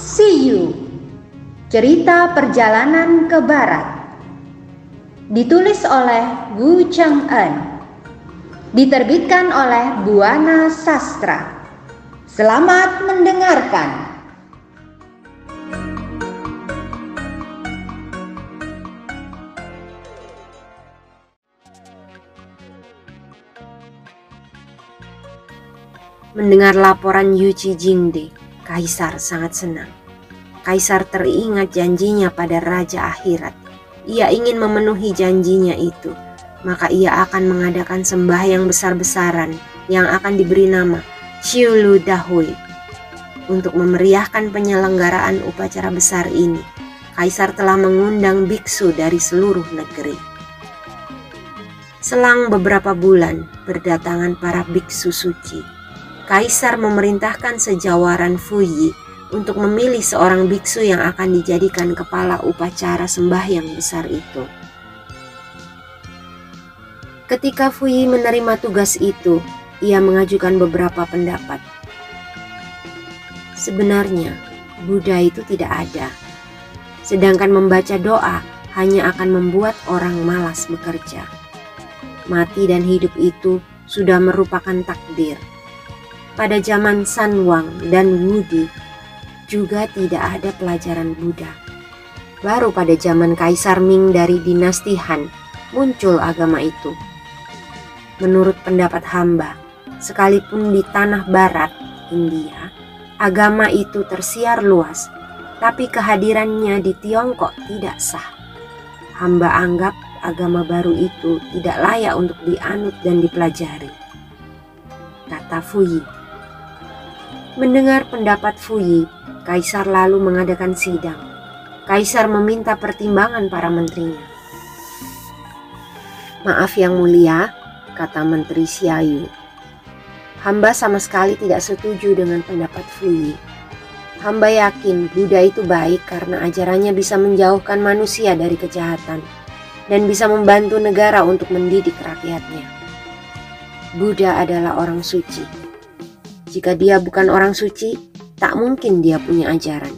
See You. Cerita Perjalanan ke Barat. Ditulis oleh Wu Cheng En Diterbitkan oleh Buana Sastra. Selamat mendengarkan. Mendengar laporan Yuji Jingde, Kaisar sangat senang. Kaisar teringat janjinya pada Raja Akhirat. Ia ingin memenuhi janjinya itu, maka ia akan mengadakan sembahyang besar-besaran yang akan diberi nama Shiulu Dahui. Untuk memeriahkan penyelenggaraan upacara besar ini, Kaisar telah mengundang biksu dari seluruh negeri. Selang beberapa bulan, berdatangan para biksu suci Kaisar memerintahkan sejawaran Fuyi untuk memilih seorang biksu yang akan dijadikan kepala upacara sembahyang besar itu. Ketika Fuyi menerima tugas itu, ia mengajukan beberapa pendapat. Sebenarnya, Buddha itu tidak ada. Sedangkan membaca doa hanya akan membuat orang malas bekerja. Mati dan hidup itu sudah merupakan takdir pada zaman Sanwang dan Wudi juga tidak ada pelajaran Buddha. Baru pada zaman Kaisar Ming dari dinasti Han muncul agama itu. Menurut pendapat hamba, sekalipun di tanah barat India, agama itu tersiar luas, tapi kehadirannya di Tiongkok tidak sah. Hamba anggap agama baru itu tidak layak untuk dianut dan dipelajari. Kata Fuyi. Mendengar pendapat Fuyi, Kaisar lalu mengadakan sidang. Kaisar meminta pertimbangan para menterinya. Maaf yang mulia, kata Menteri Xiaoyu. Hamba sama sekali tidak setuju dengan pendapat Fuyi. Hamba yakin Buddha itu baik karena ajarannya bisa menjauhkan manusia dari kejahatan dan bisa membantu negara untuk mendidik rakyatnya. Buddha adalah orang suci jika dia bukan orang suci, tak mungkin dia punya ajaran.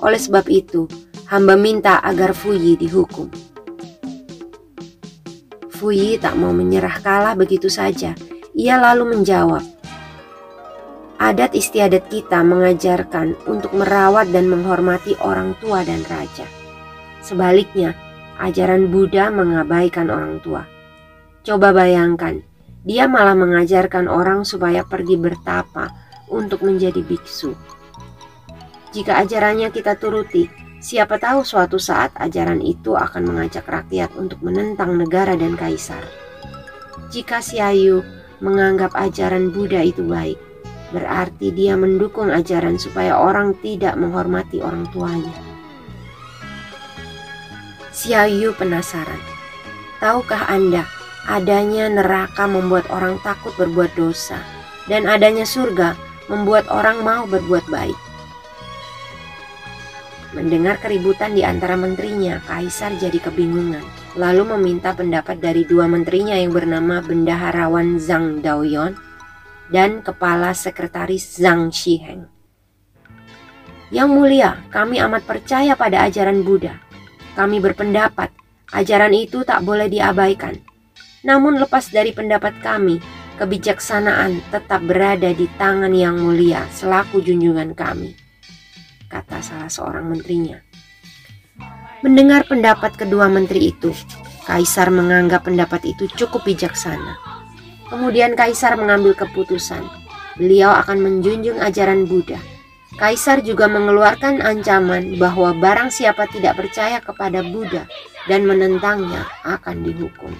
Oleh sebab itu, hamba minta agar Fuyi dihukum. Fuyi tak mau menyerah kalah begitu saja. Ia lalu menjawab, Adat istiadat kita mengajarkan untuk merawat dan menghormati orang tua dan raja. Sebaliknya, ajaran Buddha mengabaikan orang tua. Coba bayangkan, dia malah mengajarkan orang supaya pergi bertapa untuk menjadi biksu. Jika ajarannya kita turuti, siapa tahu suatu saat ajaran itu akan mengajak rakyat untuk menentang negara dan kaisar. Jika Siayu menganggap ajaran Buddha itu baik, berarti dia mendukung ajaran supaya orang tidak menghormati orang tuanya. Siayu penasaran. Tahukah Anda Adanya neraka membuat orang takut berbuat dosa, dan adanya surga membuat orang mau berbuat baik. Mendengar keributan di antara menterinya, Kaisar jadi kebingungan, lalu meminta pendapat dari dua menterinya yang bernama Bendaharawan Zhang Daoyon dan Kepala Sekretaris Zhang Shiheng. Yang mulia, kami amat percaya pada ajaran Buddha. Kami berpendapat ajaran itu tak boleh diabaikan namun lepas dari pendapat kami, kebijaksanaan tetap berada di tangan yang mulia selaku junjungan kami, kata salah seorang menterinya. Mendengar pendapat kedua menteri itu, Kaisar menganggap pendapat itu cukup bijaksana. Kemudian Kaisar mengambil keputusan. Beliau akan menjunjung ajaran Buddha. Kaisar juga mengeluarkan ancaman bahwa barang siapa tidak percaya kepada Buddha dan menentangnya akan dihukum.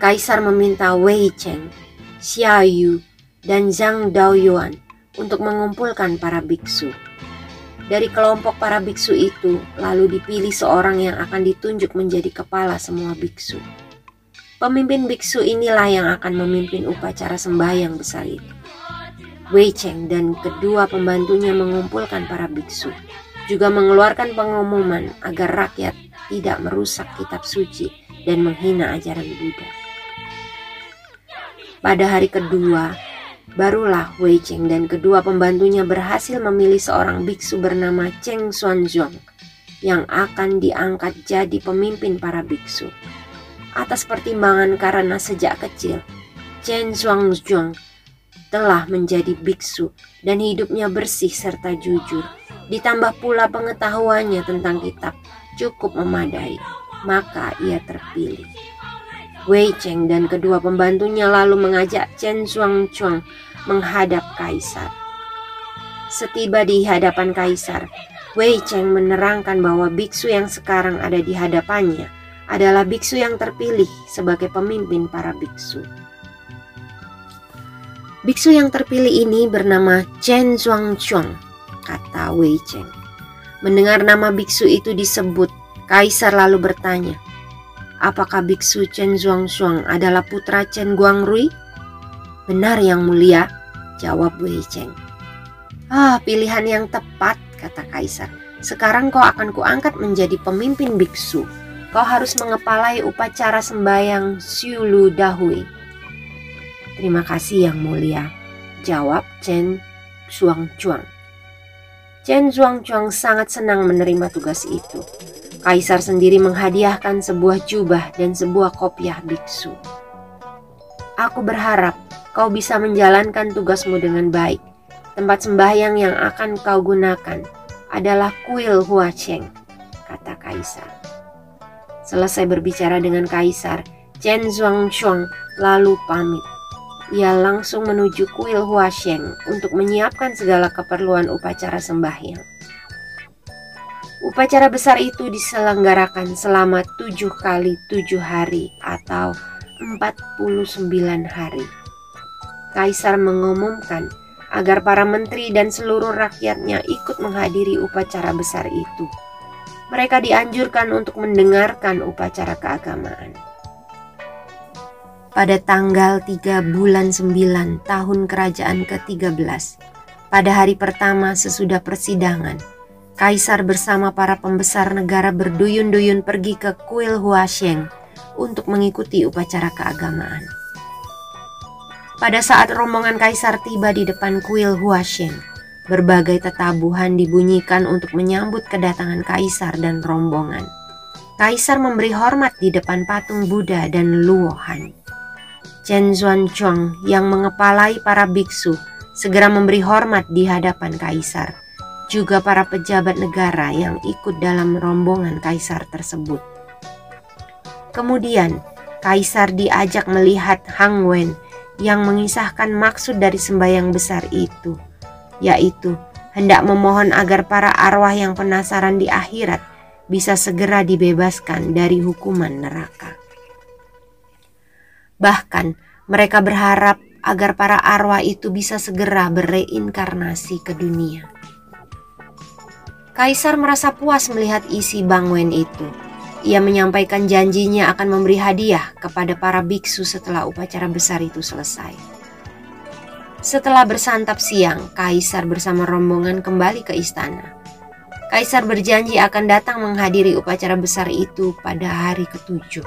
Kaisar meminta Wei Cheng, Xia Yu, dan Zhang Daoyuan untuk mengumpulkan para biksu. Dari kelompok para biksu itu, lalu dipilih seorang yang akan ditunjuk menjadi kepala semua biksu. Pemimpin biksu inilah yang akan memimpin upacara sembahyang besar itu. Wei Cheng dan kedua pembantunya mengumpulkan para biksu, juga mengeluarkan pengumuman agar rakyat tidak merusak kitab suci dan menghina ajaran Buddha. Pada hari kedua, Barulah Wei Cheng dan kedua pembantunya berhasil memilih seorang biksu bernama Cheng Xuanzong yang akan diangkat jadi pemimpin para biksu. Atas pertimbangan karena sejak kecil, Chen Xuanzong telah menjadi biksu dan hidupnya bersih serta jujur. Ditambah pula pengetahuannya tentang kitab cukup memadai, maka ia terpilih. Wei Cheng dan kedua pembantunya lalu mengajak Chen Xuangchuang menghadap kaisar. Setiba di hadapan kaisar, Wei Cheng menerangkan bahwa biksu yang sekarang ada di hadapannya adalah biksu yang terpilih sebagai pemimpin para biksu. Biksu yang terpilih ini bernama Chen Zhuangchuang, kata Wei Cheng. Mendengar nama biksu itu disebut, kaisar lalu bertanya, Apakah biksu Chen Zhuangxuang adalah putra Chen Guangrui? Benar yang mulia, jawab Wei Cheng. Ah, pilihan yang tepat, kata kaisar. Sekarang kau akan kuangkat menjadi pemimpin biksu. Kau harus mengepalai upacara sembahyang Xiulu Dahui. Terima kasih yang mulia, jawab Chen Zhuangchuang. Chen Zhuangchuang sangat senang menerima tugas itu. Kaisar sendiri menghadiahkan sebuah jubah dan sebuah kopiah biksu. Aku berharap kau bisa menjalankan tugasmu dengan baik. Tempat sembahyang yang akan kau gunakan adalah kuil Huacheng, kata Kaisar. Selesai berbicara dengan Kaisar, Chen Zhuangchuang lalu pamit. Ia langsung menuju kuil Huacheng untuk menyiapkan segala keperluan upacara sembahyang. Upacara besar itu diselenggarakan selama tujuh kali tujuh hari atau 49 hari. Kaisar mengumumkan agar para menteri dan seluruh rakyatnya ikut menghadiri upacara besar itu. Mereka dianjurkan untuk mendengarkan upacara keagamaan. Pada tanggal 3 bulan 9 tahun kerajaan ke-13, pada hari pertama sesudah persidangan, Kaisar bersama para pembesar negara berduyun-duyun pergi ke kuil Huasheng untuk mengikuti upacara keagamaan. Pada saat rombongan kaisar tiba di depan kuil Huasheng, berbagai tetabuhan dibunyikan untuk menyambut kedatangan kaisar dan rombongan. Kaisar memberi hormat di depan patung Buddha dan Luohan. Chen Xuanchong yang mengepalai para biksu segera memberi hormat di hadapan kaisar juga para pejabat negara yang ikut dalam rombongan kaisar tersebut. Kemudian, kaisar diajak melihat Hang Wen yang mengisahkan maksud dari sembahyang besar itu, yaitu hendak memohon agar para arwah yang penasaran di akhirat bisa segera dibebaskan dari hukuman neraka. Bahkan, mereka berharap agar para arwah itu bisa segera bereinkarnasi ke dunia. Kaisar merasa puas melihat isi Bang Wen itu. Ia menyampaikan janjinya akan memberi hadiah kepada para biksu setelah upacara besar itu selesai. Setelah bersantap siang, Kaisar bersama rombongan kembali ke istana. Kaisar berjanji akan datang menghadiri upacara besar itu pada hari ketujuh.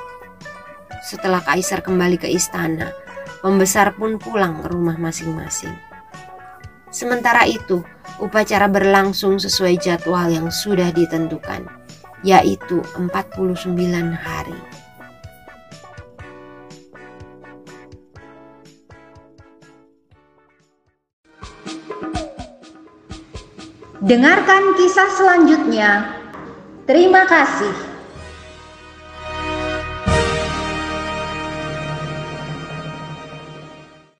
Setelah Kaisar kembali ke istana, pembesar pun pulang ke rumah masing-masing. Sementara itu, upacara berlangsung sesuai jadwal yang sudah ditentukan, yaitu 49 hari. Dengarkan kisah selanjutnya. Terima kasih.